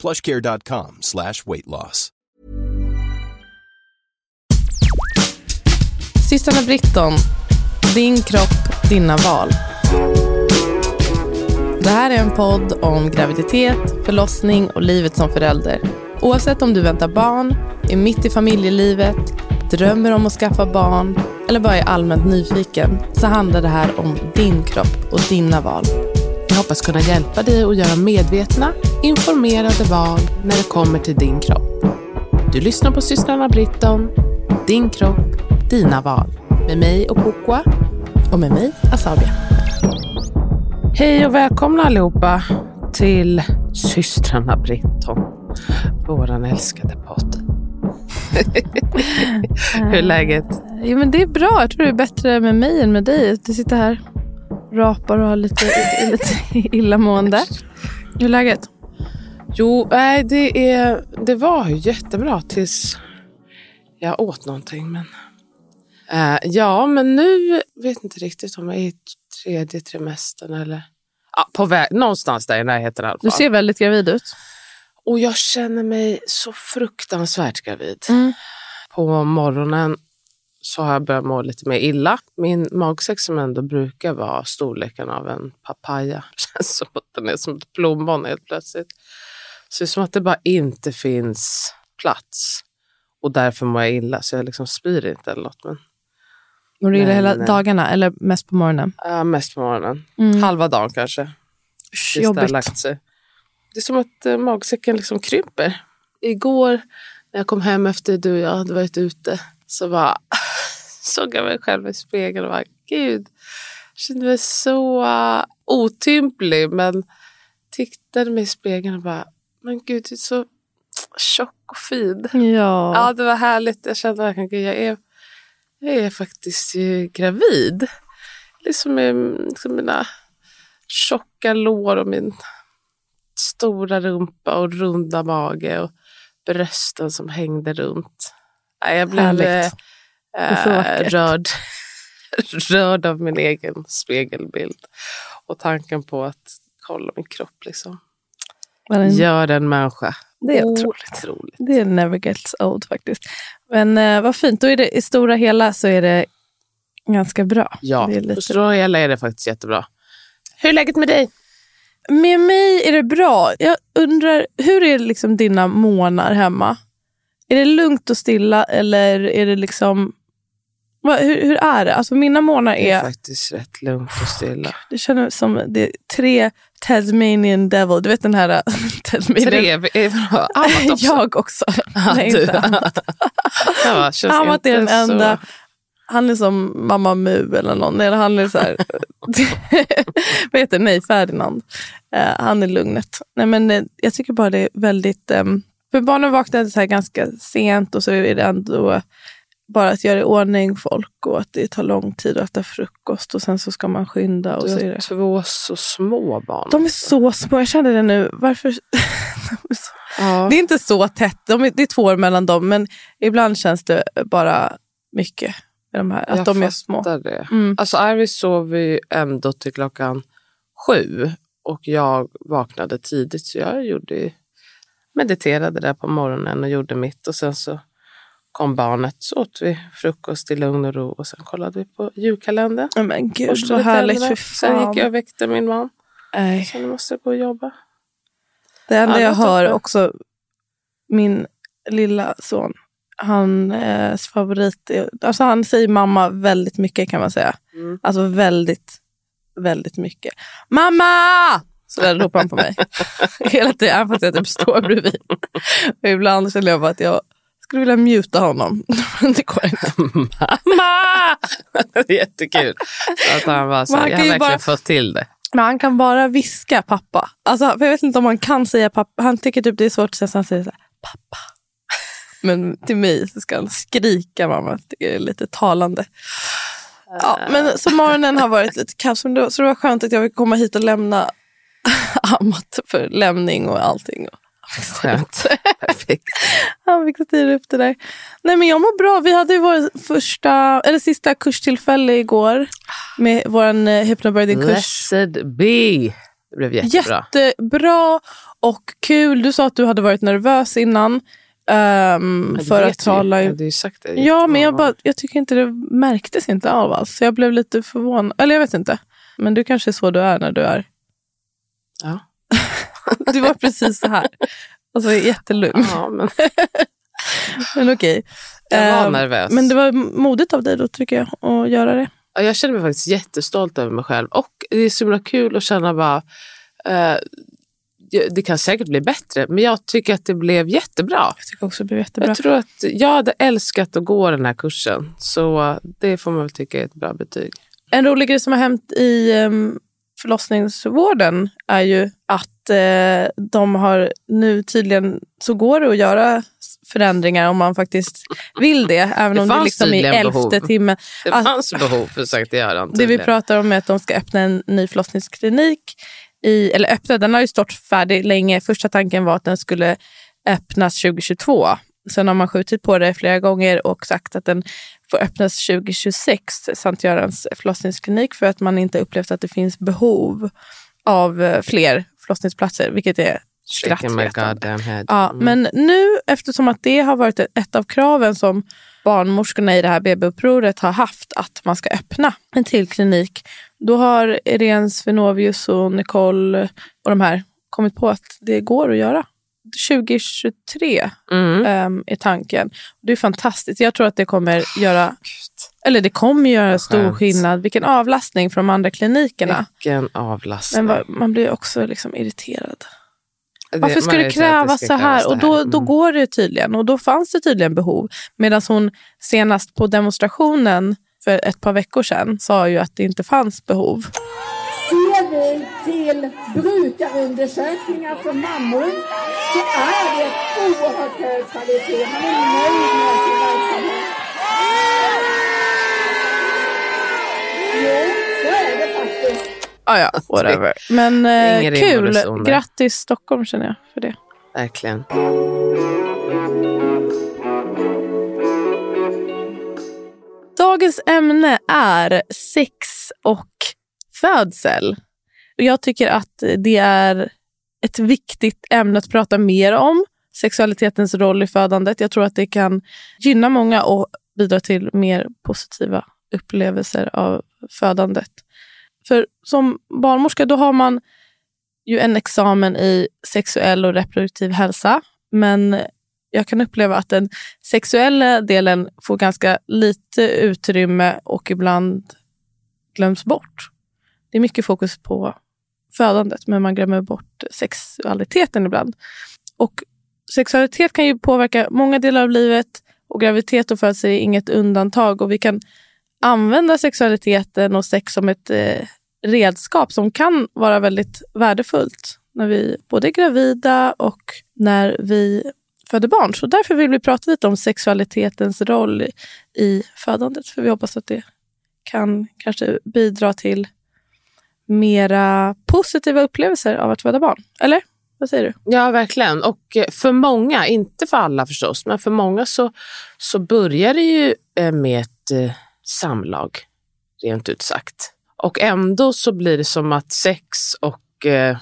plushcare.com slash weight loss. Systrarna Britton, din kropp, dina val. Det här är en podd om graviditet, förlossning och livet som förälder. Oavsett om du väntar barn, är mitt i familjelivet, drömmer om att skaffa barn eller bara är allmänt nyfiken så handlar det här om din kropp och dina val. Jag hoppas kunna hjälpa dig att göra medvetna, informerade val när det kommer till din kropp. Du lyssnar på systrarna Britton, din kropp, dina val. Med mig och Pukwa. Och med mig, Asabia. Hej och välkomna allihopa till systrarna Britton. Våran älskade podd. Hur är läget? Jo, men det är bra. Jag tror det är bättre med mig än med dig. Du sitter här rapar och har lite, lite illamående. Hur är läget? Jo, nej, det, är, det var ju jättebra tills jag åt någonting. Men, eh, ja, men nu vet inte riktigt om jag är i tredje trimestern eller ja, på väg, någonstans där i närheten i alla fall. Du ser väldigt gravid ut. Och jag känner mig så fruktansvärt gravid. Mm. På morgonen så har jag börjat må lite mer illa. Min magsäck som ändå brukar vara storleken av en papaya känns som att den är som ett plommon helt plötsligt. Så det är som att det bara inte finns plats. Och därför mår jag illa, så jag liksom spyr inte eller något. Men, Mår du illa hela eh, dagarna eller mest på morgonen? ja, mest på morgonen. Mm. Halva dagen kanske. Usch, jobbigt. Det är som att eh, magsäcken liksom krymper. Igår när jag kom hem efter du och jag hade varit ute så bara, såg jag mig själv i spegeln och bara, gud, jag kände mig så otymplig men tittade mig i spegeln och bara, men gud, du är så tjock och fin. Ja. Ja, det var härligt. Jag kände verkligen, gud, jag är, jag är faktiskt gravid. Liksom med liksom mina tjocka lår och min stora rumpa och runda mage och brösten som hängde runt. Jag blev Härligt. eh, är vackert. rörd, rörd av min egen spegelbild. Och tanken på att kolla min kropp. Liksom. Men Gör en människa. det är otroligt. otroligt. Det never gets old faktiskt. Men eh, vad fint, då är det i stora hela så är det ganska bra. Ja, Det är lite... stora hela är det faktiskt jättebra. Hur är läget med dig? Med mig är det bra. Jag undrar, hur är liksom dina månader hemma? Är det lugnt och stilla eller är det liksom... Vad, hur, hur är det? Alltså mina månader Det är är... faktiskt rätt lugnt och stilla. Det känns som det är tre Tasmanian Devil. Du vet den här Tasmanian... Tre, är. Amat också. Jag också. Ja, Nej, du. inte Amat. Ja, Amat är den så- enda. Han är som Mamma Mu eller någon. Eller han är så här... vad heter? Nej, Ferdinand. Eh, han är lugnet. Nej, men, eh, jag tycker bara det är väldigt... ehm, för barnen vaknar så ganska sent och så är det ändå bara att göra i ordning folk och att det tar lång tid att äta frukost och sen så ska man skynda. Och Du så är har det. två så små barn. De är så små. Jag kände det nu. Varför? De så... ja. Det är inte så tätt. De är, det är två år mellan dem, men ibland känns det bara mycket med de här. Att Jag de är små. fattar det. Mm. Alltså Iris sov ju ändå till klockan sju och jag vaknade tidigt så jag gjorde mediterade där på morgonen och gjorde mitt och sen så kom barnet så åt vi frukost i lugn och ro och sen kollade vi på julkalendern. Ja, Men gud vad härligt. För Sen gick jag och väckte min man. Nej. Så nu måste jag gå och jobba. Det enda Ja, jag hör toppen. också, min lilla son, hans favorit är, alltså han säger mamma väldigt mycket kan man säga. Mm. Alltså väldigt, väldigt mycket. Mamma! Så där ropar han på mig. Hela tiden, även fast jag typ står bredvid. Och ibland känner jag bara att jag skulle vilja muta honom. Men det går inte. Mamma! Det är Jättekul att han var så. Han Jag har verkligen bara- fått till det. Men han kan bara viska pappa. Alltså, för jag vet inte om han kan säga pappa. Han tycker typ det är svårt att säga så han säger så här, pappa. Men till mig så ska han skrika mamma. Det är lite talande. Ja, men så morgonen har varit lite kaos. Så det var skönt att jag fick komma hit och lämna Amat för lämning och allting. Skönt. Perfekt. Han fick styra upp det där. Nej, men jag mår bra. Vi hade ju vår första, eller sista kurstillfälle igår med vår eh, hypnobirthing-kurs. Blessed be. Det blev jättebra. Jättebra och kul. Du sa att du hade varit nervös innan. Um, det för att tala. Ja, ju sagt det Ja, men jag, bara, jag tycker inte det märktes inte av alls. Jag blev lite förvånad. Eller jag vet inte. Men du kanske är så du är när du är. Ja. Du var precis så här. Alltså jättelugn. Ja, men Men okej. jag var Ehm, nervös. Men det var modigt av dig då tycker jag att göra det. Ja, jag känner mig faktiskt jättestolt över mig själv. Och det är så himla kul att känna bara... Ja, det kan säkert bli bättre, men jag tycker att det blev jättebra. Jag tycker också det blev jättebra. Jag tror att jag hade älskat att gå den här kursen. Så det får man väl tycka är ett bra betyg. En rolig grej som har hänt i um, förlossningsvården är ju att eh, de har nu tydligen, så går det att göra förändringar om man faktiskt vill det. Även Det om det liksom i tydligen elfte behov. timmen. Det Att- fanns behov för Sankt Göran. Det vi pratar om är att de ska öppna en ny förlossningsklinik. I, eller öppna, den har ju stått färdig länge. Första tanken var att den skulle öppnas 2022. Sen har man skjutit på det flera gånger och sagt att den får öppnas 2026, Sankt Görans förlossningsklinik, för att man inte upplevt att det finns behov av eh, fler förlossningsplatser, vilket är skrattretande. head. Ja, Mm. Men nu, eftersom att det har varit ett- ett av kraven som barnmorskorna i det här BB-upproret har haft, att man ska öppna en till klinik, då har Irene Svenovius och Nicole och de här kommit på att det går att göra. 2023 Mm. ehm, är tanken. Det är fantastiskt. Jag tror att det kommer göra, eller det kommer göra stor skillnad. Vilken avlastning från de andra klinikerna. Vilken avlastning. Men man blir också liksom irriterad. Det- Varför ska det krävas så här? Och då, då Mm. går det tydligen. Och då fanns det tydligen behov. Medan hon senast på demonstrationen för ett par veckor sedan sa ju att det inte fanns behov. Till brukarundersökningar för mammor så är det oerhört hög kvalitet. Man är nöjd med sin verksamhet. Jo, så är det faktiskt. Ah, ja, whatever. Men eh, kul. Grattis Stockholm känner jag för det. Verkligen. Dagens ämne är sex och födsel. Och jag tycker att det är ett viktigt ämne att prata mer om. Sexualitetens roll i födandet. Jag tror att det kan gynna många och bidra till mer positiva upplevelser av födandet. För som barnmorska då har man ju en examen i sexuell och reproduktiv hälsa. Men jag kan uppleva att den sexuella delen får ganska lite utrymme och ibland glöms bort. Det är mycket fokus på födandet, men man glömmer bort sexualiteten ibland. Och sexualitet kan ju påverka många delar av livet och graviditet och födelse är inget undantag. Och vi kan använda sexualiteten och sex som ett eh, redskap som kan vara väldigt värdefullt när vi både är gravida och när vi föder barn. Så därför vill vi prata lite om sexualitetens roll i, i födandet. För vi hoppas att det kan kanske bidra till mera positiva upplevelser av att föda barn. Eller? Vad säger du? Ja, verkligen. Och eh, för många, inte för alla förstås, men för många så, så börjar det ju eh, med ett eh, samlag, rent ut sagt. Och ändå så blir det som att sex och eh,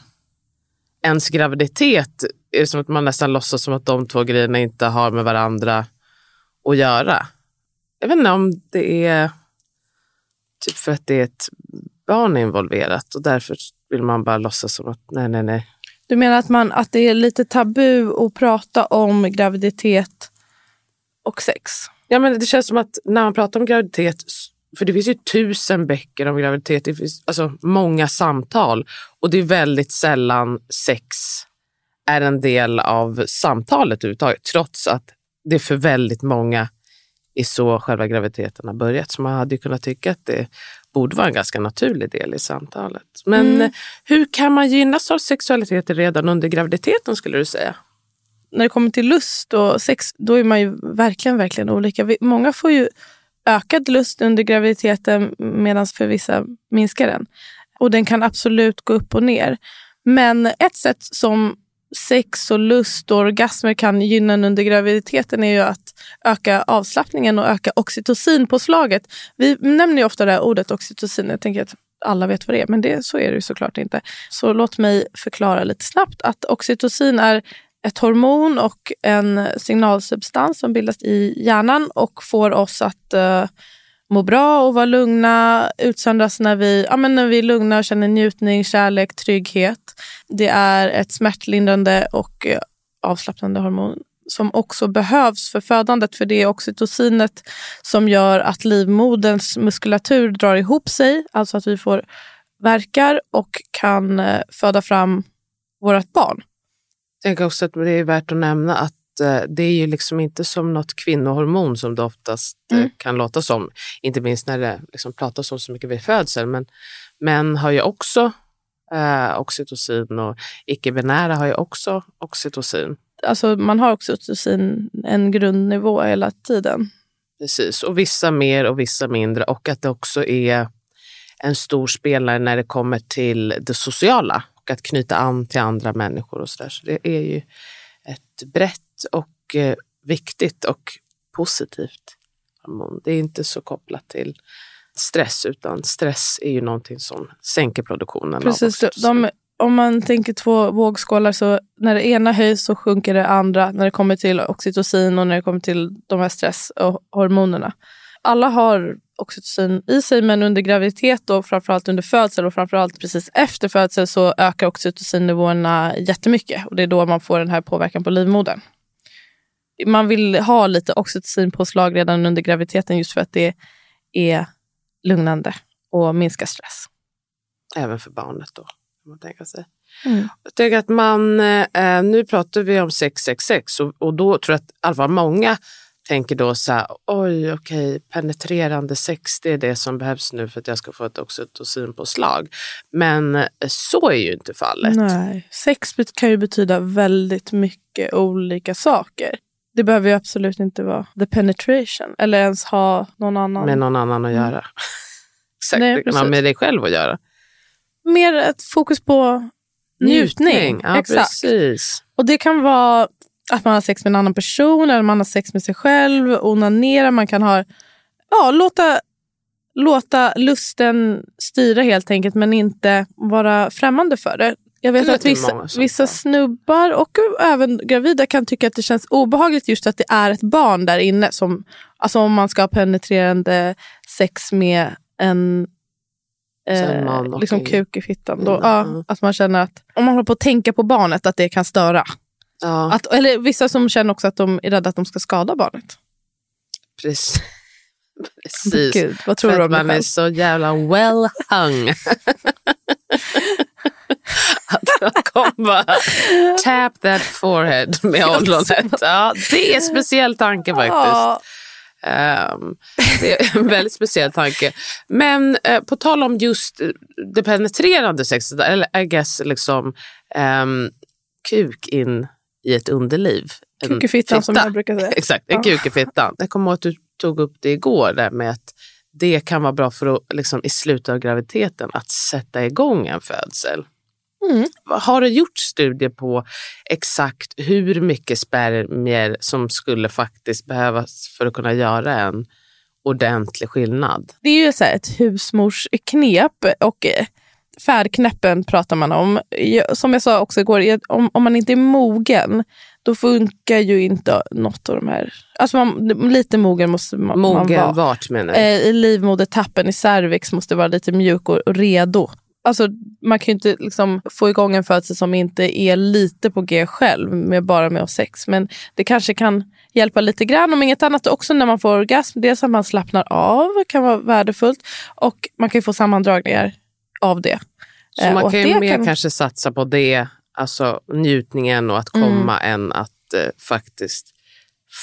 ens graviditet är det som att man nästan låtsas som att de två grejerna inte har med varandra att göra. Jag vet inte om det är typ för att det är ett barn involverat och därför vill man bara låtsas som att nej, nej, nej. Du menar att, man, att det är lite tabu att prata om graviditet och sex? Ja, men det känns som att när man pratar om graviditet, för det finns ju tusen böcker om graviditet, det finns alltså många samtal och det är väldigt sällan sex är en del av samtalet överhuvudtaget, trots att det för väldigt många är så själva graviditeten har börjat. Så man hade ju kunnat tycka att det borde vara en ganska naturlig del i samtalet. Men Mm. hur kan man gynnas av sexualiteten redan under graviditeten skulle du säga? när det kommer till lust och sex, då är man ju verkligen, verkligen olika. Många får ju ökad lust under graviditeten medan för vissa minskar den. Och den kan absolut gå upp och ner. Men ett sätt som sex och lust och orgasmer kan gynna en under graviditeten är ju att öka avslappningen och öka oxytocinpåslaget. Vi nämner ju ofta det här ordet oxytocin. Jag tänker att alla vet vad det är, men det, så är det ju såklart inte. Så låt mig förklara lite snabbt att oxytocin är ett hormon och en signalsubstans som bildas i hjärnan och får oss att uh, må bra och vara lugna, utsöndras när vi, ja, men när vi är lugna och känner njutning, kärlek, trygghet. Det är ett smärtlindrande och eh, avslappnande hormon som också behövs för födandet för det är oxytocinet som gör att livmoderns muskulatur drar ihop sig, alltså att vi får verkar och kan eh, föda fram vårt barn. Jag tänker också att det är värt att nämna att det är ju liksom inte som något kvinnohormon som det oftast eh, Mm. kan låta som. Inte minst när det liksom pratas om så mycket vid födsel. Men män har ju också eh, oxytocin och icke-binära har ju också oxytocin. Alltså man har oxytocin en grundnivå hela tiden. Precis, och vissa mer och vissa mindre. Och att det också är en stor spelare när det kommer till det sociala och att knyta an till andra människor och sådär. Så det är ju brett och eh, viktigt och positivt hormon. Det är inte så kopplat till stress utan stress är ju någonting som sänker produktionen Precis, de, om man tänker två vågskålar så när det ena höjs så sjunker det andra när det kommer till oxytocin och när det kommer till de här stresshormonerna. Alla har oxytocin i sig men under graviditet och framförallt under födsel och framförallt precis efter födsel så ökar oxytocinnivåerna jättemycket och det är då man får den här påverkan på livmodern. Man vill ha lite oxytocinpåslag redan under graviditeten just för att det är lugnande och minskar stress. Även för barnet då, kan man tänka sig. Mm. Jag tänker att man, eh, nu pratar vi om 666 och, och då tror jag att många tänker då så här, oj okej, penetrerande sex det är det som behövs nu för att jag ska få ett oxytocinpåslag. Men eh, så är ju inte fallet. Nej. Sex kan ju betyda väldigt mycket olika saker. Det behöver ju absolut inte vara the penetration eller ens ha någon annan. Med någon annan att göra. Exakt, Mm. Nej, det kan med dig själv att göra. Mer ett fokus på njutning. Ja, Exakt. precis. Och det kan vara att man har sex med en annan person eller man har sex med sig själv, onanera, man kan ha... Ja, låta, låta lusten styra helt enkelt men inte vara främmande för det. Jag vet att vissa, vissa snubbar och även gravida kan tycka att det känns obehagligt just att det är ett barn där inne. Som, alltså om man ska ha penetrerande sex med en eh, liksom kuk i fittan. Då, ja, mm. att man känner att om man håller på att tänka på barnet att det kan störa. Ja, Att, eller vissa som känner också att de är rädda att de ska skada barnet. precis. precis. Gud, vad tror för du om man är så jävla well hung. att kommer bara tap that forehead med ollonet. Ja, det är en speciell tanke faktiskt. Ja, Ehm, det är en väldigt speciell tanke. Men eh, på tal om just det penetrerande sexet, eller I guess liksom um, kuk in i ett underliv. En kuk i fittan som jag brukar säga. Exakt, en Ja. kuk i fittan. Jag kommer ihåg att du tog upp det igår, där med att det kan vara bra för att liksom, i slutet av graviditeten att sätta igång en födsel. Mm. Har du gjort studier på exakt hur mycket spermier som skulle faktiskt behövas för att kunna göra en ordentlig skillnad? Det är ju så här ett husmorsknep och eh, färdknäppen pratar man om. Som jag sa också igår, om, om man inte är mogen då funkar ju inte något av de här. Alltså man, lite mogen måste man, man Mogen vara. vart menar du? Eh, I livmodertappen i cervix måste vara lite mjuk och, och redo. Alltså, man kan ju inte liksom få igång en födsel som inte är lite på G själv, med bara med sex. Men det kanske kan hjälpa lite grann, om inget annat också när man får orgasm. Dels att man slappnar av, kan vara värdefullt. Och man kan ju få sammandragningar av det. Så Eh, man kan ju det mer kan- kanske satsa på det, alltså njutningen och att komma än att eh, faktiskt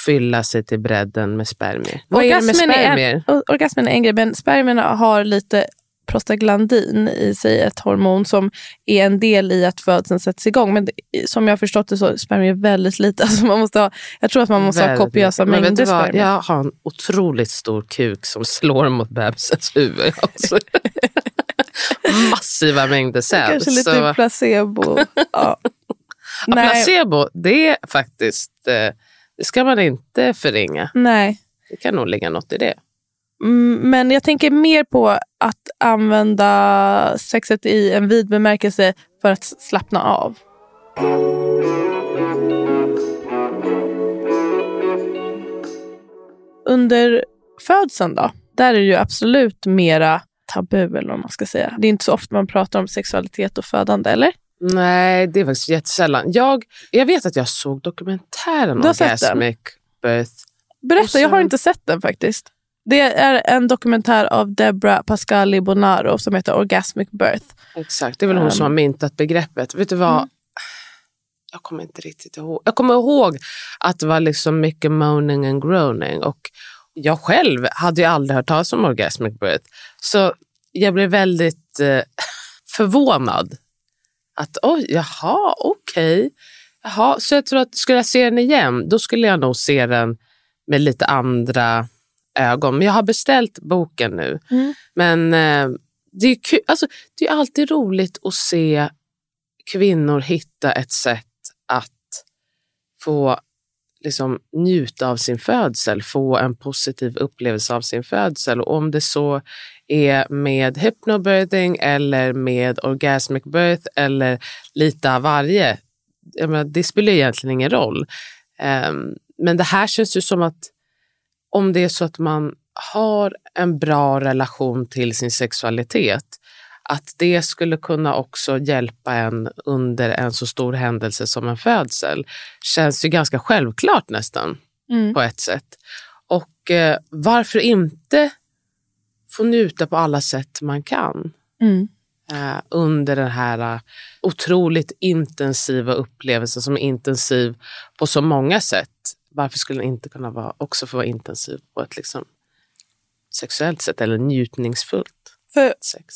fylla sig till bredden med spermier. Vad är det med Orgasmen är en- spermier? Orgasmen är en grej, men spermierna har lite prostaglandin i sig, ett hormon som är en del i att födseln sätts igång. Men som jag har förstått det så är spermier väldigt lite. Alltså man måste ha, jag tror att man måste väldigt ha kopiösa mängder du vad? spermier. Jag har en otroligt stor kuk som slår mot bebisens huvud. Alltså. Massiva mängder säd. Kanske lite så... placebo. Ja. Ja, placebo, det är faktiskt, eh, det ska man inte förringa. Nej. Det kan nog ligga något i det. Mm, men jag tänker mer på att använda sexet i en vid bemärkelse för att slappna av. Under födseln då, där är det ju absolut mera tabu eller vad man ska säga. Det är inte så ofta man pratar om sexualitet och födande, eller? Nej, det är faktiskt jättesällan. Jag, jag vet att jag såg dokumentären om Orgasmic Birth. Berätta, så... jag har inte sett den faktiskt. Det är en dokumentär av Debra Pascali Bonaro som heter Orgasmic Birth. Exakt, det är väl hon um, som har myntat begreppet. Vet du vad? Mm. Jag kommer inte riktigt ihåg. Jag kommer ihåg att det var liksom mycket moaning and groaning. Och jag själv hade ju aldrig hört talas om Orgasmic Birth. Så jag blev väldigt eh, förvånad att oj, jaha, okej. Okay. så jag tror att skulle jag se den igen, då skulle jag nog se den med lite andra ögon. Men jag har beställt boken nu. Mm. Men eh, det, är kul, alltså, det är alltid roligt att se kvinnor hitta ett sätt att få liksom, njuta av sin födsel, få en positiv upplevelse av sin födsel. Och om det så är med hypnobirthing eller med orgasmic birth eller lite av varje. Menar, det spelar egentligen ingen roll. Um, men det här känns ju som att om det är så att man har en bra relation till sin sexualitet, att det skulle kunna också hjälpa en under en så stor händelse som en födsel känns ju ganska självklart nästan mm. på ett sätt. Och eh, varför inte få njuta på alla sätt man kan mm. eh, under den här uh, otroligt intensiva upplevelsen som är intensiv på så många sätt. Varför skulle den inte kunna vara, också få vara intensiv på ett liksom, sexuellt sätt eller njutningsfullt För... sex?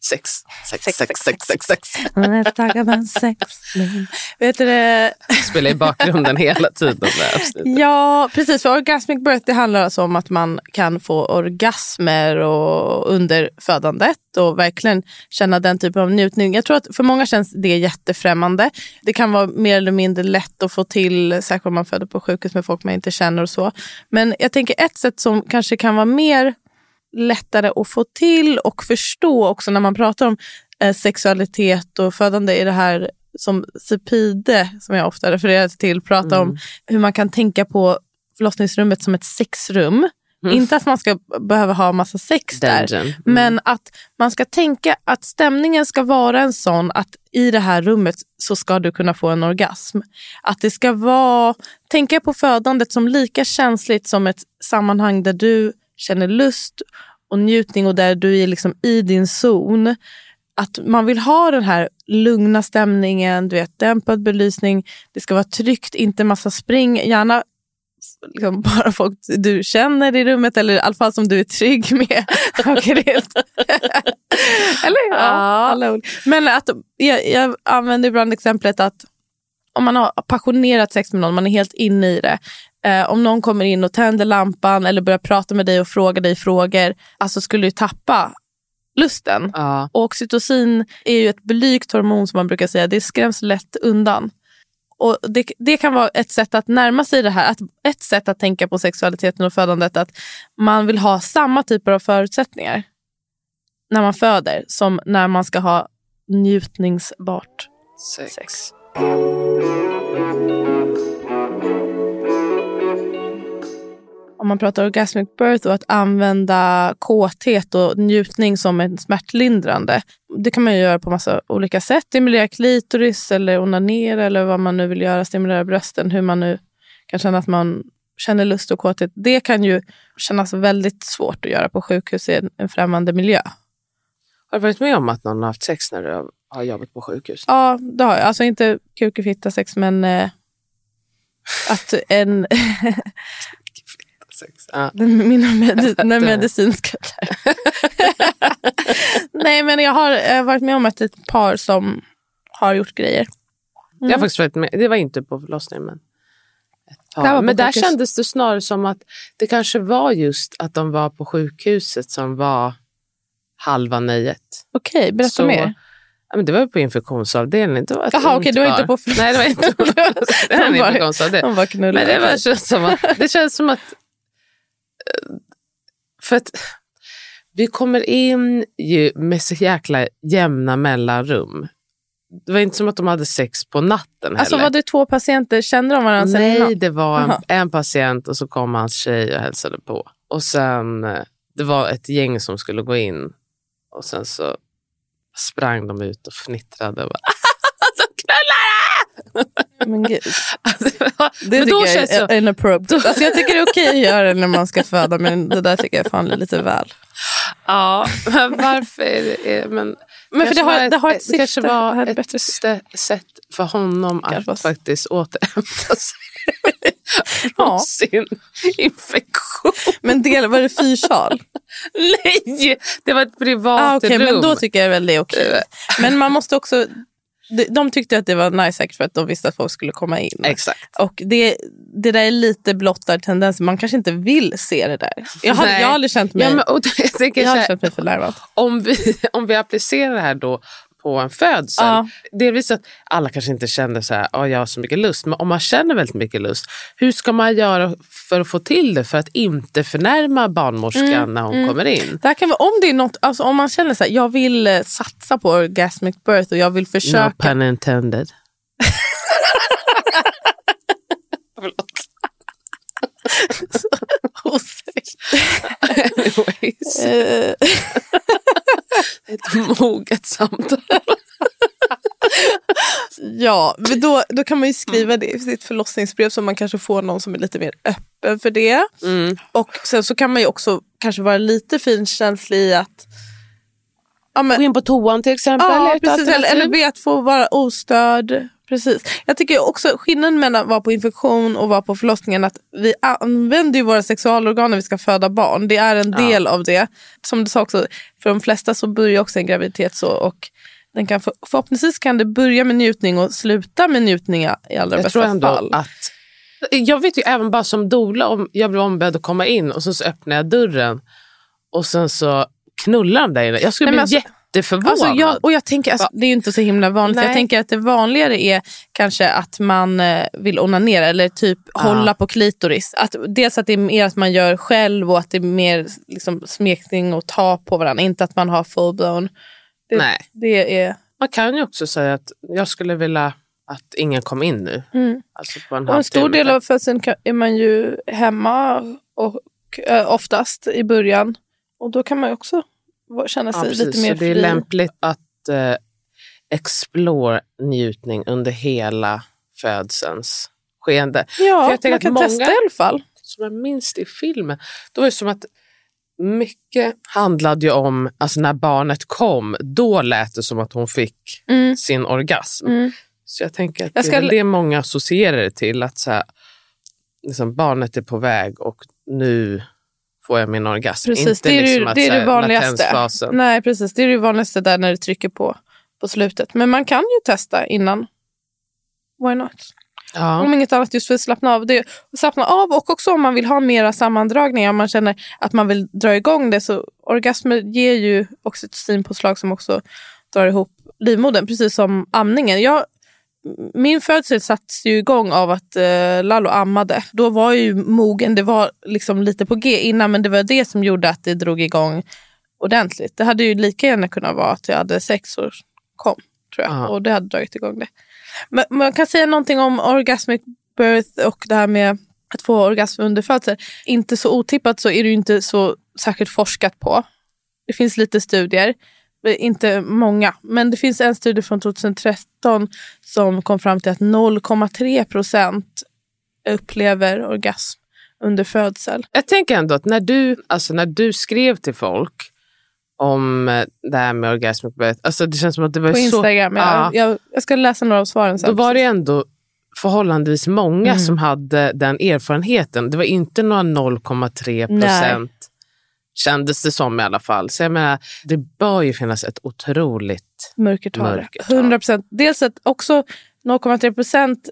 Sex. Sex, sex, sex, sex, sex, sex. Let's talk about sex. Vet du det? Spelar i bakgrunden hela tiden. ja, precis. För orgasmic birth det handlar alltså om att man kan få orgasmer och under födandet och verkligen känna den typen av njutning. Jag tror att för många känns det jättefrämmande. Det kan vara mer eller mindre lätt att få till, särskilt om man föder på sjukhus med folk man inte känner och så. Men jag tänker ett sätt som kanske kan vara mer lättare att få till och förstå också när man pratar om eh, sexualitet och födande i det här som Sepide, som jag ofta refererar till, pratar mm. om hur man kan tänka på förlossningsrummet som ett sexrum. Mm. Inte att man ska behöva ha massa sex där, mm. men att man ska tänka att stämningen ska vara en sån att i det här rummet så ska du kunna få en orgasm. Att det ska vara, tänka på födandet som lika känsligt som ett sammanhang där du känner lust och njutning och där du är liksom i din zon. Att man vill ha den här lugna stämningen, du vet, dämpad belysning. Det ska vara tryggt, inte massa spring. Gärna liksom bara folk du känner i rummet eller i alla fall som du är trygg med. eller ja, alla Men att, jag, jag använder ibland exemplet att om man har passionerat sex med någon, man är helt inne i det. Eh, om någon kommer in och tänder lampan eller börjar prata med dig och frågar dig frågor, alltså skulle du tappa lusten. Ja. Och oxytocin är ju ett blygt hormon som man brukar säga, det skräms lätt undan. Och det, det kan vara ett sätt att närma sig det här. Att, ett sätt att tänka på sexualiteten och födandet att man vill ha samma typer av förutsättningar när man föder som när man ska ha njutningsbart Sex. sex. Om man pratar orgasmic birth och att använda kåthet och njutning som en smärtlindrande. Det kan man ju göra på massa olika sätt. Stimulera klitoris eller onanera eller vad man nu vill göra. Stimulera brösten. Hur man nu kan känna att man känner lust och kåthet. Det kan ju kännas väldigt svårt att göra på sjukhus i en, främmande miljö. Har du varit med om att någon har haft sex när du har jobbat på sjukhus? Ja, det har jag. Alltså inte kuk sex, men eh, att en... Sex. Ja. Mina medi den medicinska. Nej, men jag har eh, varit med om att ett par som har gjort grejer. Jag har faktiskt varit med. Det var inte på förlossningen. Men, på men där sjukhus. kändes det snarare som att det kanske var just att de var på sjukhuset som var halva nöjet. Okej, berätta Så- mer. Ja, men det var på infektionsavdelningen. Det var ett Jaha, okej, det var inte på Nej, det var inte på det var en De var-. De var. Men det, var, känns som att, det känns som att... För att vi kommer in ju med så jäkla jämna mellanrum. Det var inte som att de hade sex på natten Alltså heller. var det två patienter? Kände de varandra Nej, innan? det var en, en patient och så kom hans tjej och hälsade på. Och sen, det var ett gäng som skulle gå in. Och sen så sprang de ut och fnittrade. Och bara, så knullar Men gud. Alltså, det Men då känns jag det- är inappropriate. Alltså jag tycker det är okej att göra det när man ska föda, men det där tycker jag fan är lite väl. Ja, men varför det... Men Men för det har, det har ett det kanske syfte. var ett ett bättre syfte. sätt för honom att var- faktiskt återhämta sig Ja. sin infektion. Men del, var det fyrsal? Nej, det var ett privat Ah, okej, rum. men då tycker jag väl det är okej. Men man måste också... de- De tyckte att det var nice säkert för att de visste att folk skulle komma in. Exakt. Och det, det där är lite blottad tendens. Man kanske inte vill se det där. Jag har, jag har aldrig känt mig, Ja, men, och jag tänker jag har känt mig förnärmad. om, vi, om vi applicerar det här då på en födsel. Ja. Delvis att alla kanske inte känner så här, "Åh, jag har så mycket lust. Men om man känner väldigt mycket lust, hur ska man göra för att få till det för att inte förnärma barnmorskan Mm, när hon kommer in? Det kan vara, om, det är något, alltså om man känner så här, jag vill eh, satsa på orgasmic birth och jag vill No försöka. pun intended. Anyways, ett moget samtal. ja, men då, då kan man ju skriva det i sitt förlossningsbrev så man kanske får någon som är lite mer öppen för det. Mm. Och sen så kan man ju också kanske vara lite finkänslig i att ja, men, Gå in på toan till exempel. Ja, precis. Eller, eller be att få vara ostörd. Precis. Jag tycker också skillnaden mellan att vara på infektion och vara på förlossningen att vi använder våra sexualorgan när vi ska föda barn. Det är en del av det. Som du sa också, för de flesta så börjar också en graviditet så. Och den kan för, förhoppningsvis kan det börja med njutning och sluta med njutning i allra Jag bästa tror ändå fall. att... Jag vet ju även bara som doula, om jag blev ombedd att komma in och så, så öppnar jag dörren och sen så knullar de där inne. Jag skulle Nej, bli alltså- jätteförvånad. Alltså jag, och jag tänker, alltså, det är ju inte så himla vanligt. Nej. Jag tänker att det vanligare är kanske att man eh, vill onanera eller typ hålla på klitoris. Att, dels att det är mer att man gör själv och att det är mer liksom, smekning och ta på varandra. Inte att man har full-blown. Det, Nej. det är... Man kan ju också säga att jag skulle vilja att ingen kom in nu. Mm. Alltså på en Och en stor del av födseln är man ju hemma och eh, oftast i början. Och då kan man ju också känna ja, sig precis. lite mer Så det är fri. lämpligt att eh, explore njutning under hela födselns skeende. För Ja, jag tänker man att kan många- testa i alla fall. som jag minns det i filmen, då var det som att mycket handlade ju om, alltså när barnet kom, då lät det som att hon fick Mm. sin orgasm. Mm. Så jag tänker att Jag det ska- är väl det många associerar det till, att så här, liksom barnet är på väg och nu får jag min orgasm. Precis, Inte det är, liksom ju, att, det, är här, det vanligaste. Nej, precis. Det är det vanligaste där när du trycker på på slutet. Men man kan ju testa innan. Why not? Ja. Om inget annat just för att slappna av. Det, slappna av och också om man vill ha mera sammandragningar. Om man känner att man vill dra igång det. Så orgasmer ger ju oxytocinpåslag som också drar ihop livmodern. Precis som amningen. Jag min födsel sattes ju igång av att eh, Lalo ammade. Då var ju mogen, det var liksom lite på G innan men det var det som gjorde att det drog igång ordentligt. Det hade ju lika gärna kunnat vara att jag hade sex och kom tror jag. Ja. Och det hade dragit igång det. Men man kan säga någonting om orgasmic birth och det här med att få orgasm under födsel. Inte så otippat så är det ju inte så särskilt forskat på. Det finns lite studier, inte många. Men det finns en studie från 2013 som kom fram till att 0,3 procent upplever orgasm under födsel. Jag tänker ändå att när du, alltså när du skrev till folk om eh, det här med birth, alltså det känns som att det var På så... Instagram. Ja. Jag, jag, jag ska läsa några av svaren sen. Då var det ändå förhållandevis många Mm. som hade den erfarenheten. Det var inte några 0,3 procent kändes det som i alla fall. Så jag menar, det bör ju finnas ett otroligt... Mörkertal. Mörkertal. 100 procent. Dels att också 0,3 procent,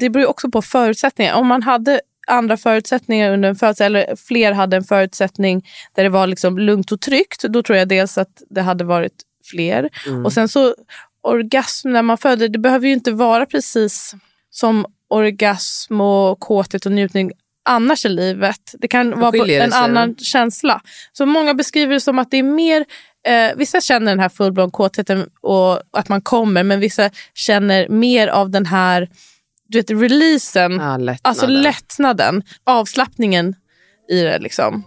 det beror ju också på förutsättningar. Om man hade andra förutsättningar under en födsel, eller fler hade en förutsättning där det var liksom lugnt och tryggt, då tror jag dels att det hade varit fler. Och sen så orgasm när man föder, det behöver ju inte vara precis som orgasm och kåthet och njutning annars i livet. Det kan vara på en annan känsla. Så många beskriver det som att det är mer Eh, vissa känner den här fullblom kåtheten och att man kommer men vissa känner mer av den här du vet, releasen, Ja, lättnaden. alltså lättnaden, avslappningen i det. Liksom.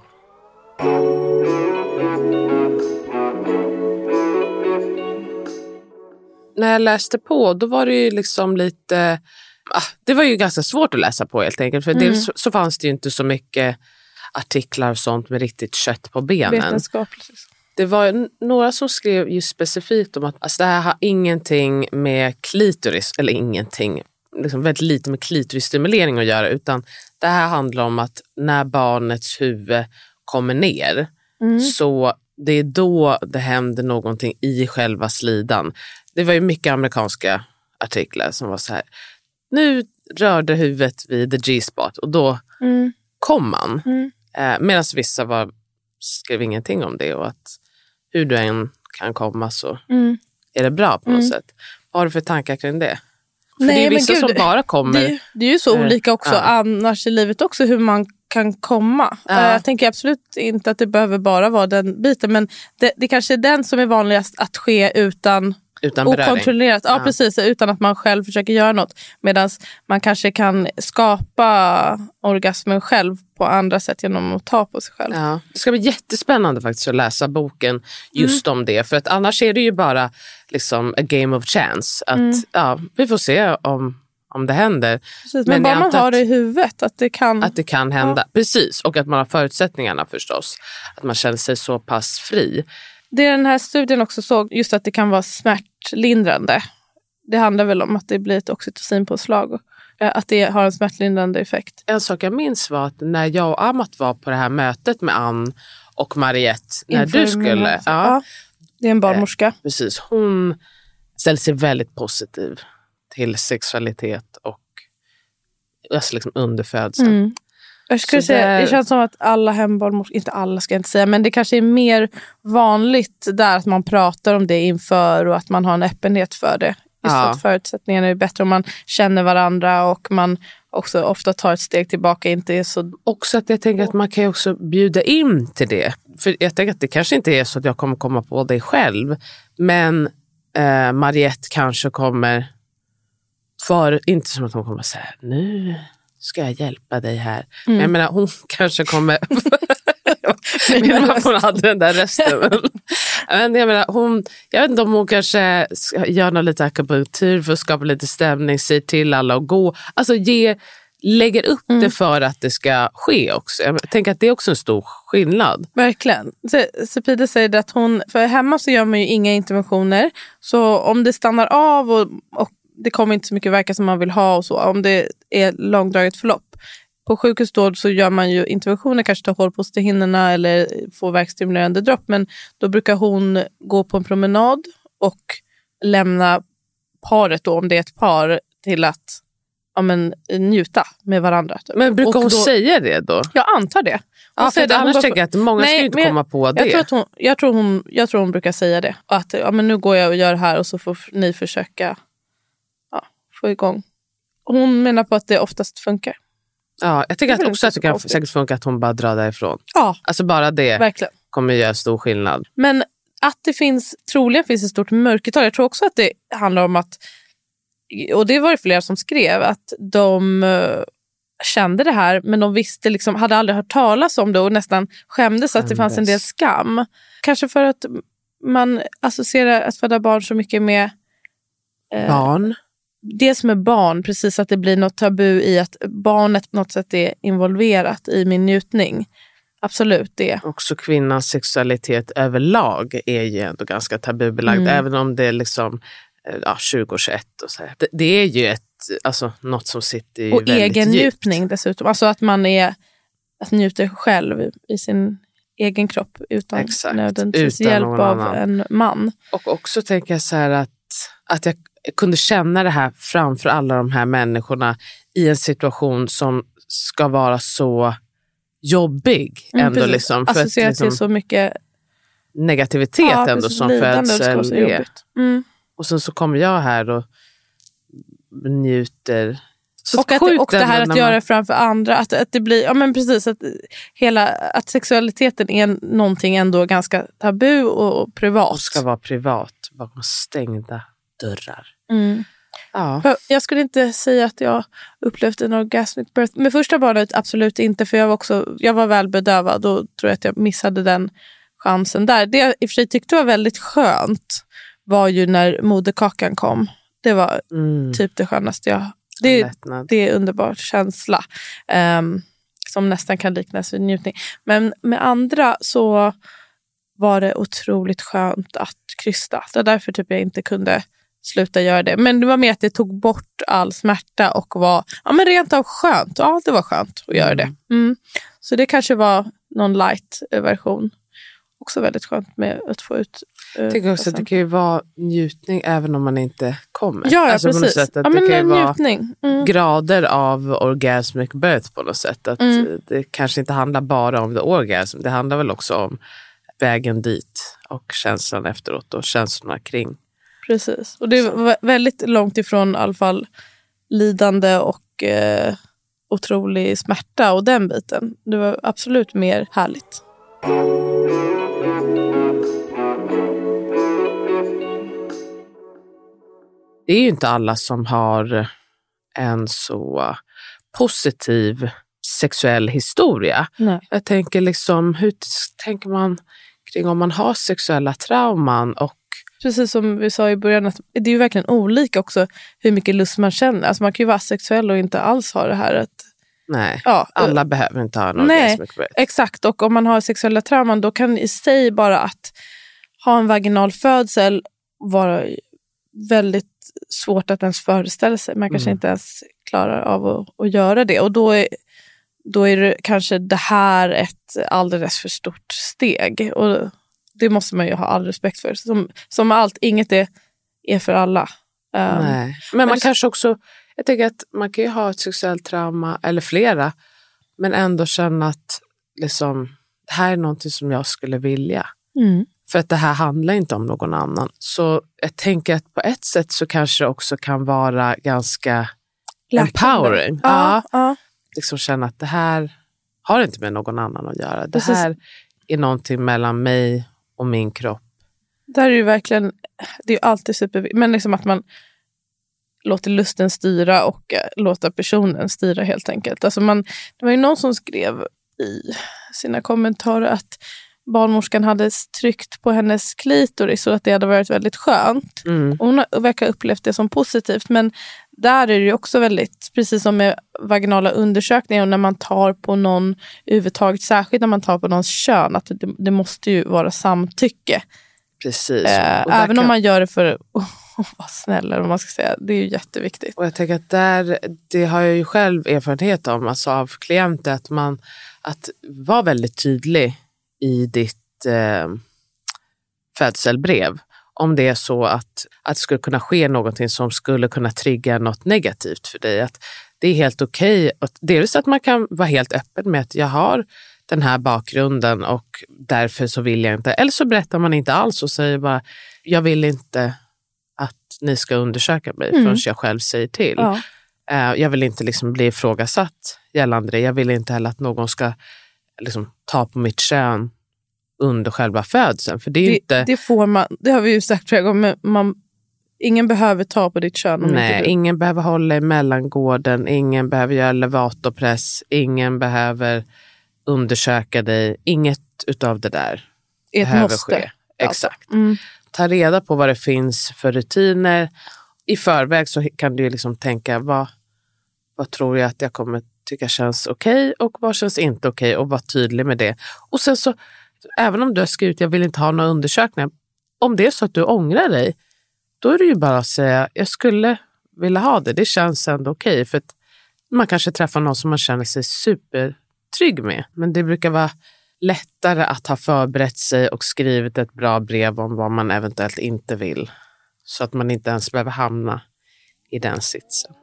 När jag läste på, då var det ju liksom lite... Ah, det var ju ganska svårt att läsa på helt enkelt. För Mm. dels så, fanns det ju inte så mycket artiklar och sånt med riktigt kött på benen. Det var några som skrev just specifikt om att alltså, det här har ingenting med klitoris, eller ingenting, liksom väldigt lite med klitorisstimulering att göra, utan det här handlar om att när barnets huvud kommer ner, så det är då det händer någonting i själva slidan. Det var ju mycket amerikanska artiklar som var så här, nu rörde huvudet vid the G-spot och då Mm. kom man. Mm. Eh, Medan vissa var, skrev ingenting om det och att hur du än kan komma så Mm. är det bra på något sätt. Vad har du för tankar kring det? För Nej, det är vissa gud, som bara kommer... Det, det är ju så Eh, olika också ja. annars i livet också hur man kan komma. Ja. Eh, Jag tänker absolut inte att det behöver bara vara den biten men det, det kanske är den som är vanligast att ske utan utan beröring. okontrollerat. Ja, Ja. precis, utan att man själv försöker göra något. Medan man kanske kan skapa orgasmen själv på andra sätt genom att ta på sig själv. Ja. Det ska bli jättespännande faktiskt att läsa boken just Mm. om det. För att annars är det ju bara liksom a game of chance. Att, Mm. ja, vi får se om, om det händer. Precis, Men men bara man har det i huvudet att det kan... Att det kan hända. Precis, och att man har förutsättningarna förstås. Att man känner sig så pass fri. Det den här studien också såg, just att det kan vara smärtlindrande. Det handlar väl om att det blir ett oxytocinpåslag. och, eh, Att det har en smärtlindrande effekt. En sak jag minns var att när jag och Amat var på det här mötet med Ann och Mariette, när Inför du skulle... mina- Ja, Det är en barnmorska. precis. Hon ställde sig väldigt positiv till sexualitet och alltså liksom under födseln. Mm. Jag skulle Så säga, det- det känns som att alla hembarnmorskor, inte alla ska jag inte säga, men det kanske är mer vanligt där att man pratar om det inför och att man har en öppenhet för det. Just Ja. att förutsättningarna är bättre om man känner varandra och man också ofta tar ett steg tillbaka. Inte är så... Också att jag tänker att man kan också bjuda in till det. För jag tänker att det kanske inte är så att jag kommer komma på det själv. Men eh, Mariette kanske kommer, för, inte som att hon kommer säga nu ska jag hjälpa dig här. Men jag menar hon kanske kommer, mamma hon hade den där rösten. Men jag, menar, hon, jag vet inte om hon kanske ska göra något lite akupunktur för att skapa lite stämning, säger till alla att gå. Alltså ge, lägger upp det för att det ska ske också. Jag tänker att det är också en stor skillnad. Verkligen. Se- Sepide säger att hon, för hemma så gör man ju inga interventioner. Så om det stannar av och, och det kommer inte så mycket verka som man vill ha och så, om det är långdraget förlopp. På sjukhus då så gör man ju interventioner, kanske tar hål på ostehinnorna eller får verkstimulerande dropp. Men då brukar hon gå på en promenad och lämna paret, då, om det är ett par, till att ja, men, njuta med varandra. Men brukar Och hon då- säga det då? Jag antar det. Hon Ja, för det, annars tänker jag att många ska ju inte komma på det. Jag tror, hon, jag, tror hon, jag tror hon brukar säga det. Att ja, men nu går jag och gör det här och så får ni försöka. Få igång. Hon menar på att det oftast funkar. Ja, jag tycker att också att det kan säkert funka att hon bara drar därifrån. Ja, Alltså bara det verkligen. kommer göra stor skillnad. Men att det finns, troligen finns ett stort mörkertal. Jag tror också att det handlar om att, och det var det flera som skrev, att de eh, kände det här men de visste liksom, hade aldrig hört talas om det och nästan skämdes att det fanns en del skam. Kanske för att man associerar att föda barn så mycket med eh, Barn. Dels med barn, precis att det blir något tabu i att barnet på något sätt är involverat i min njutning. Absolut det. Också kvinnans sexualitet överlag är ju ändå ganska tabubelagd. Mm. Även om det är liksom eh, ja, 20 och 21. Och så här. Det, det är ju ett, alltså, något som sitter ju Och väldigt egen djupt. njutning dessutom. Alltså att man är, att njuter själv i, sin egen kropp utan Exakt, nödvändigtvis utan hjälp av annan. en man. Och också tänker jag så här att, att jag kunde känna det här framför alla de här människorna i en situation som ska vara så jobbig. Mm, ändå precis. liksom, för Associerat liksom, till så mycket negativitet ja, ändå precis, som jobbigt. Mm. Och sen så kommer jag här och njuter. Så Och, att, och det här att när göra man- det framför andra. Att, att det blir, ja men precis, att, hela, att sexualiteten är någonting ändå ganska tabu och, och privat. och ska vara privat bakom stängda dörrar. Mm. Ja. Jag skulle inte säga att jag upplevt en orgasmic birth. Med första barnet absolut inte, för jag var, också, jag var väl bedövad och tror jag att jag missade den chansen där. Det jag i och för sig tyckte var väldigt skönt var ju när moderkakan kom. Det var Mm. typ det skönaste jag... Det, det är en underbar känsla ehm, som nästan kan liknas vid njutning. Men med andra så var det otroligt skönt att krysta. Det var därför typ jag inte kunde sluta göra det. Men det var mer att det tog bort all smärta och var ja, men rent av skönt. Ja, det var skönt att göra det. Mm. Så det kanske var någon light-version. Också väldigt skönt med att få ut eh, Jag tänker också att det kan ju vara njutning även om man inte kommer. Ja, ja Alltså precis. sätt att ja, det kan ju vara. Mm. grader av orgasmic birth på något sätt. Att Mm. Det kanske inte handlar bara om the orgasm. Det handlar väl också om vägen dit och känslan efteråt och känslorna kring. Precis. Och det var väldigt långt ifrån i alla fall lidande och eh, otrolig smärta och den biten. Det var absolut mer härligt. Det är ju inte alla som har en så positiv sexuell historia. Nej. Jag tänker liksom, hur tänker man kring om man har sexuella trauman och Precis som vi sa i början, att det är ju verkligen olika också hur mycket lust man känner. Alltså man kan ju vara asexuell och inte alls ha det här. Att, nej, ja, alla behöver inte ha en Nej. birth. Exakt, och om man har sexuella trauman då kan i sig bara att ha en vaginal födsel vara väldigt svårt att ens föreställa sig. Man kanske Mm. inte ens klarar av att, att göra det. Och då är, då är det kanske det här ett alldeles för stort steg. Och det måste man ju ha all respekt för. Som, som allt, inget är, är för alla. Um, Nej. Men man kanske också, jag tänker att man kan ju ha ett sexuellt trauma, eller flera, men ändå känna att liksom, det här är någonting som jag skulle vilja. Mm. För att det här handlar inte om någon annan. Så jag tänker att på ett sätt så kanske det också kan vara ganska Läkande. empowering. Ja, ja. Liksom känna att det här har inte med någon annan att göra. Det Precis. här är någonting mellan mig och min kropp. Där är det ju verkligen, det är ju alltid superviktigt, men liksom att man låter lusten styra och eh, låta låter personen styra helt enkelt. Alltså man, det var ju någon som skrev i sina kommentarer att barnmorskan hade tryckt på hennes klitoris och att det hade varit väldigt skönt. Mm. Hon verkar ha upplevt det som positivt, men där är det också väldigt, precis som med vaginala undersökningar och när man tar på någon överhuvudtaget, särskilt när man tar på någons kön, att det, det måste ju vara samtycke. Precis. Där även om kan- man gör det för att vara snäll, eller vad man ska säga. Det är ju jätteviktigt. Och jag tänker att där, det har jag ju själv erfarenhet om, alltså av klienter, att man att vara väldigt tydlig i ditt eh, födselbrev. Om det är så att, att det skulle kunna ske någonting som skulle kunna trigga något negativt för dig. Att det är helt okej. Okay. Dels att man kan vara helt öppen med att jag har den här bakgrunden och därför så vill jag inte. Eller så berättar man inte alls och säger bara, jag vill inte att ni ska undersöka mig Mm. förrän jag själv säger till. Ja. Eh, Jag vill inte liksom bli ifrågasatt gällande det. Jag vill inte heller att någon ska liksom ta på mitt kön under själva födseln. För det är Det, inte... det får man, det har vi ju sagt flera gånger, men man, ingen behöver ta på ditt kön. Nej, ingen behöver hålla i mellangården, ingen behöver göra elevatorpress, ingen behöver undersöka dig. Inget utav det där är ett behöver måste. ske. Exakt. Mm. Ta reda på vad det finns för rutiner. I förväg så kan du liksom tänka, vad, vad tror jag att jag kommer tycka känns okej och vad känns inte okej och vara tydlig med det. Och sen så, även om du har skrivit jag vill inte ha några undersökningar, om det är så att du ångrar dig, då är det ju bara att säga jag skulle vilja ha det. Det känns ändå okej. För att man kanske träffar någon som man känner sig supertrygg med. Men det brukar vara lättare att ha förberett sig och skrivit ett bra brev om vad man eventuellt inte vill. Så att man inte ens behöver hamna i den sitsen.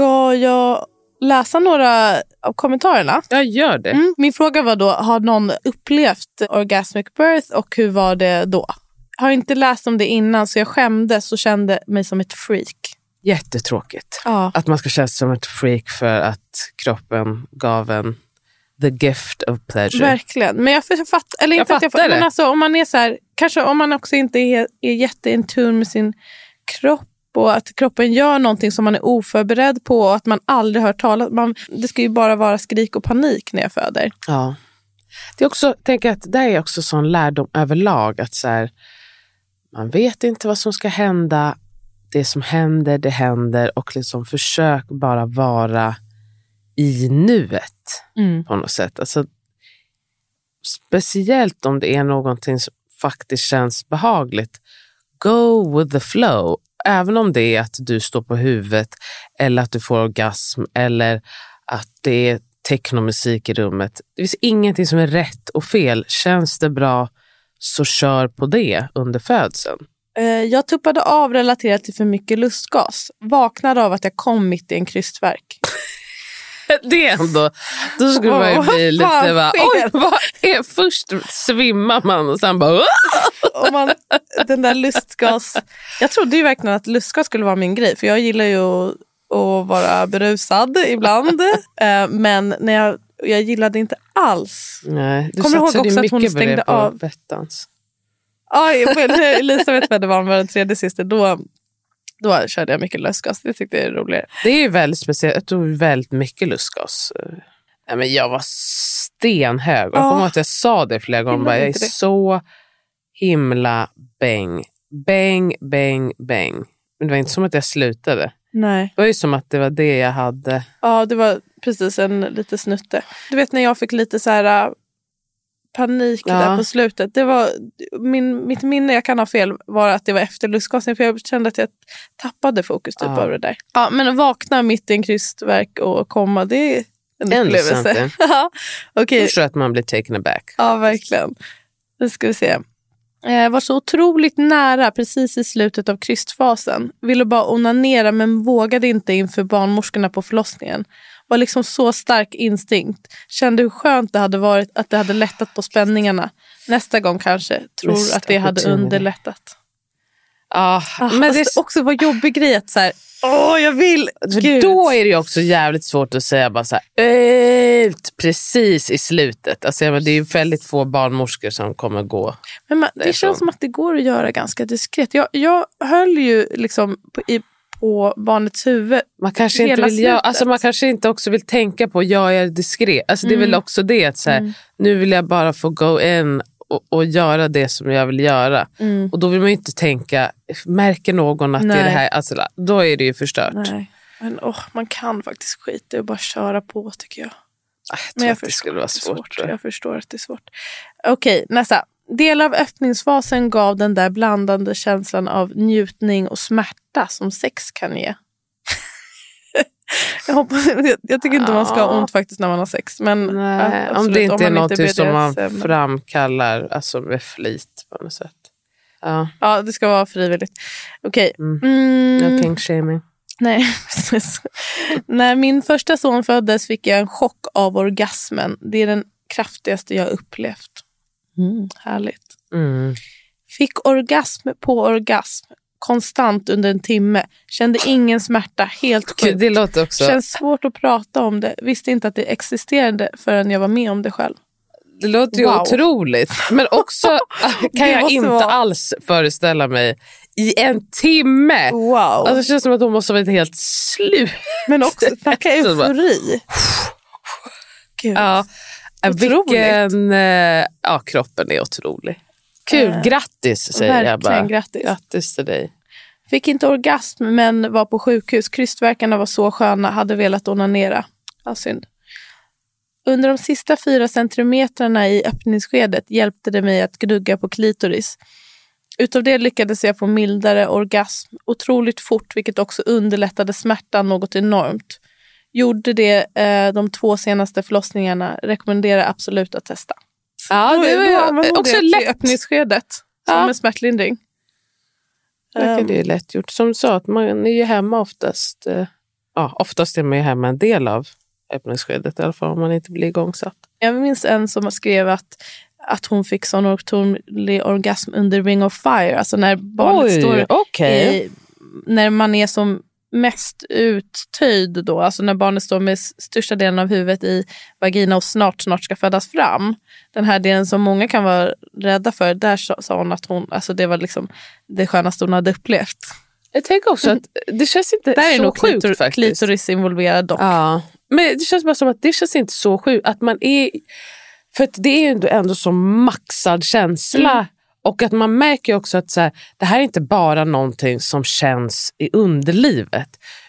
Ska jag läsa några av kommentarerna? Jag gör det. Mm. Min fråga var då, har någon upplevt orgasmic birth och hur var det då? Jag har inte läst om det innan så jag skämdes och kände mig som ett freak. Jättetråkigt. Ja. Att man ska känna sig som ett freak för att kroppen gav en the gift of pleasure. Verkligen. Men jag fattar, eller Jag inte jag fattar men det. alltså, om man är så här, kanske om man också inte är, är jätteintun med sin kropp och att kroppen gör någonting som man är oförberedd på och att man aldrig hört talas man Det ska ju bara vara skrik och panik när jag föder. Ja. Det är också, tänk att det är också sån lärdom överlag att så här, man vet inte vad som ska hända. Det som händer, det händer och liksom försök bara vara i nuet på något sätt. Alltså, speciellt om det är någonting som faktiskt känns behagligt. Go with the flow. Även om det är att du står på huvudet eller att du får orgasm eller att det är technomusik i rummet. Det finns ingenting som är rätt och fel. Känns det bra så kör på det under födseln. Eh, jag tuppade av relaterat till för mycket lustgas. Vaknade av att jag kom mitt i en krystvärk. Det ändå, då skulle man ju bli lite bara, oj, vad är, först svimmar man och sen bara! Och man, den där lustgas. Jag trodde ju verkligen att lustgas skulle vara min grej. För jag gillar ju att, att vara berusad ibland. Eh, Men när jag, jag gillade inte alls. Nej, du Kommer du ihåg också att hon stängde på av? Bettans. När Elisabeth födde barn var den tredje syster. Då, då körde jag mycket lustgas. Det tyckte jag är roligare. Det är ju väldigt speciellt. Jag tog väldigt mycket lustgas. Nej, men jag var stenhög. Och Jag Ja. kommer ihåg att jag sa det flera gånger. Bara, jag är så himla bäng. Bäng, bäng, bäng. Men det var inte som att jag slutade. Nej. Det var ju som att det var det jag hade. Ja, det var precis en lite snutte. Du vet när jag fick lite så här panik Ja. där på slutet. Det var, min, mitt minne, jag kan ha fel, var att det var efter lustgasen. För jag kände att jag tappade fokus typ Ja. av det där. Ja, men att vakna mitt i en krystverk och komma, det är en upplevelse. Ja, Okej, Då tror jag att man blir taken aback. ja verkligen. Nu ska vi se. Jag var så otroligt nära precis i slutet av krystfasen. Ville bara onanera men vågade inte inför barnmorskorna på förlossningen. Var liksom så stark instinkt. Kände hur skönt det hade varit att det hade lättat på spänningarna. Nästa gång kanske. Tror Missed att det hade underlättat. Ja, Ah, men men det, det också var jobbig grej att så här, åh jag vill. Gud. då är det också jävligt svårt att säga bara så här, ut precis i slutet. Alltså, menar, det är ju väldigt få barnmorskor som kommer gå. Men man, det därifrån. känns som att det går att göra ganska diskret. Jag, jag höll ju liksom på, i, på barnets huvud. Man kanske, inte vill slutet. alltså man kanske inte också vill tänka på jag är diskret. Alltså Det är väl också det att så här, nu vill jag bara få go in och, och göra det som jag vill göra. Och då vill man ju inte tänka, märker någon att det är Nej. det här? Alltså, då är det ju förstört. Nej. Men åh, man kan faktiskt skita i och bara köra på tycker jag. Ah, Jag tror Men jag att det förstår skulle vara svårt. tror jag. Jag förstår att det är svårt. Okej, nästa. Delar av öppningsfasen gav den där blandande känslan av njutning och smärta som sex kan ge. jag, hoppas, jag, jag tycker inte man ska ha ont faktiskt när man har sex. Men, Nej, ja, om absolut, det inte är man något som man framkallar alltså med flit på något sätt. Ja, Ja, det ska vara frivilligt. Okej. Mm. Mm. no king. Nej, precis. När min första son föddes fick jag en chock av orgasmen. Det är den kraftigaste jag upplevt. Mm. Härligt. Mm. Fick orgasm på orgasm konstant under en timme. Kände ingen smärta, helt sjukt. det låter också... Känns svårt att prata om det. Visste inte att det existerade förrän jag var med om det själv. Det låter ju Wow. otroligt. Men också kan jag inte vara- alls föreställa mig i en timme. Wow. Alltså, det känns som att hon måste ha varit helt slut. Men också, bara- eufori. Gud. Ja, Otroligt. vilken... eh, Ja, kroppen är otrolig. Kul, Eh, grattis säger jag bara. grattis. Grattis till dig. Fick inte orgasm men var på sjukhus. Krystvärkarna var så sköna, hade velat onanera. Ja, synd. Under de sista fyra centimetrarna i öppningsskedet hjälpte det mig att gnugga på klitoris. Utav det lyckades jag få mildare orgasm otroligt fort vilket också underlättade smärtan något enormt. Gjorde det eh, de två senaste förlossningarna. Rekommenderar absolut att testa. Ja, Då- det var också det lätt. öppningsskedet som Ja. en smärtlindring. verkar Ehm, det är lätt gjort. Som du sa, att man är ju hemma oftast. eh, Ja, oftast är man ju hemma en del av öppningsskedet i alla fall om man inte blir igångsatt. Jag minns en som skrev att, att hon fick sån otrolig orgasm under Ring of Fire. Alltså när barnet står okej. i, när man är som mest uttöjd då, alltså när barnet står med största delen av huvudet i vagina och snart, snart ska födas fram. Den här delen som många kan vara rädda för, där sa, hon att hon, alltså det var liksom det skönaste hon hade upplevt. Jag tänker också att det känns inte Där är så nog sjukt klitor, faktiskt. klitoris involverad dock. Ja. Men det känns bara som att det känns inte så sjukt. Att man är, för det är ju ändå, ändå så maxad känsla. Mm. Och att man märker också att så här, det här är inte bara någonting som känns i underlivet.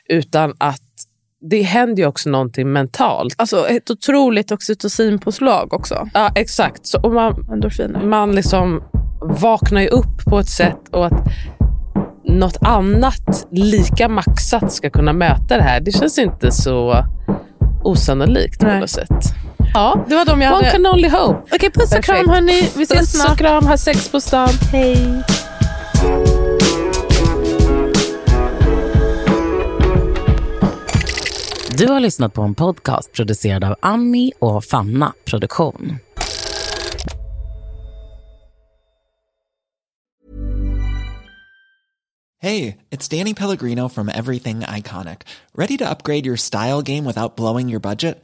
Utan att det händer ju också någonting mentalt. Alltså ett otroligt oxytocinpåslag också. Ja, exakt. Så, och man, Endorfiner. man liksom vaknar ju upp på ett sätt och att något annat lika maxat ska kunna möta det här. Det känns inte så osannolikt på Nej. något sätt. Ja, Det var de jag one hade. can only hope. Okej, puss och kram hörni. Vi ses Puss och snart. kram, ha sex på stan. Hej. Du har lyssnat på en podcast producerad av Ami och Fanna Produktion. Hey, it's Danny Pellegrino from Everything Iconic. Ready to upgrade your style game without blowing your budget?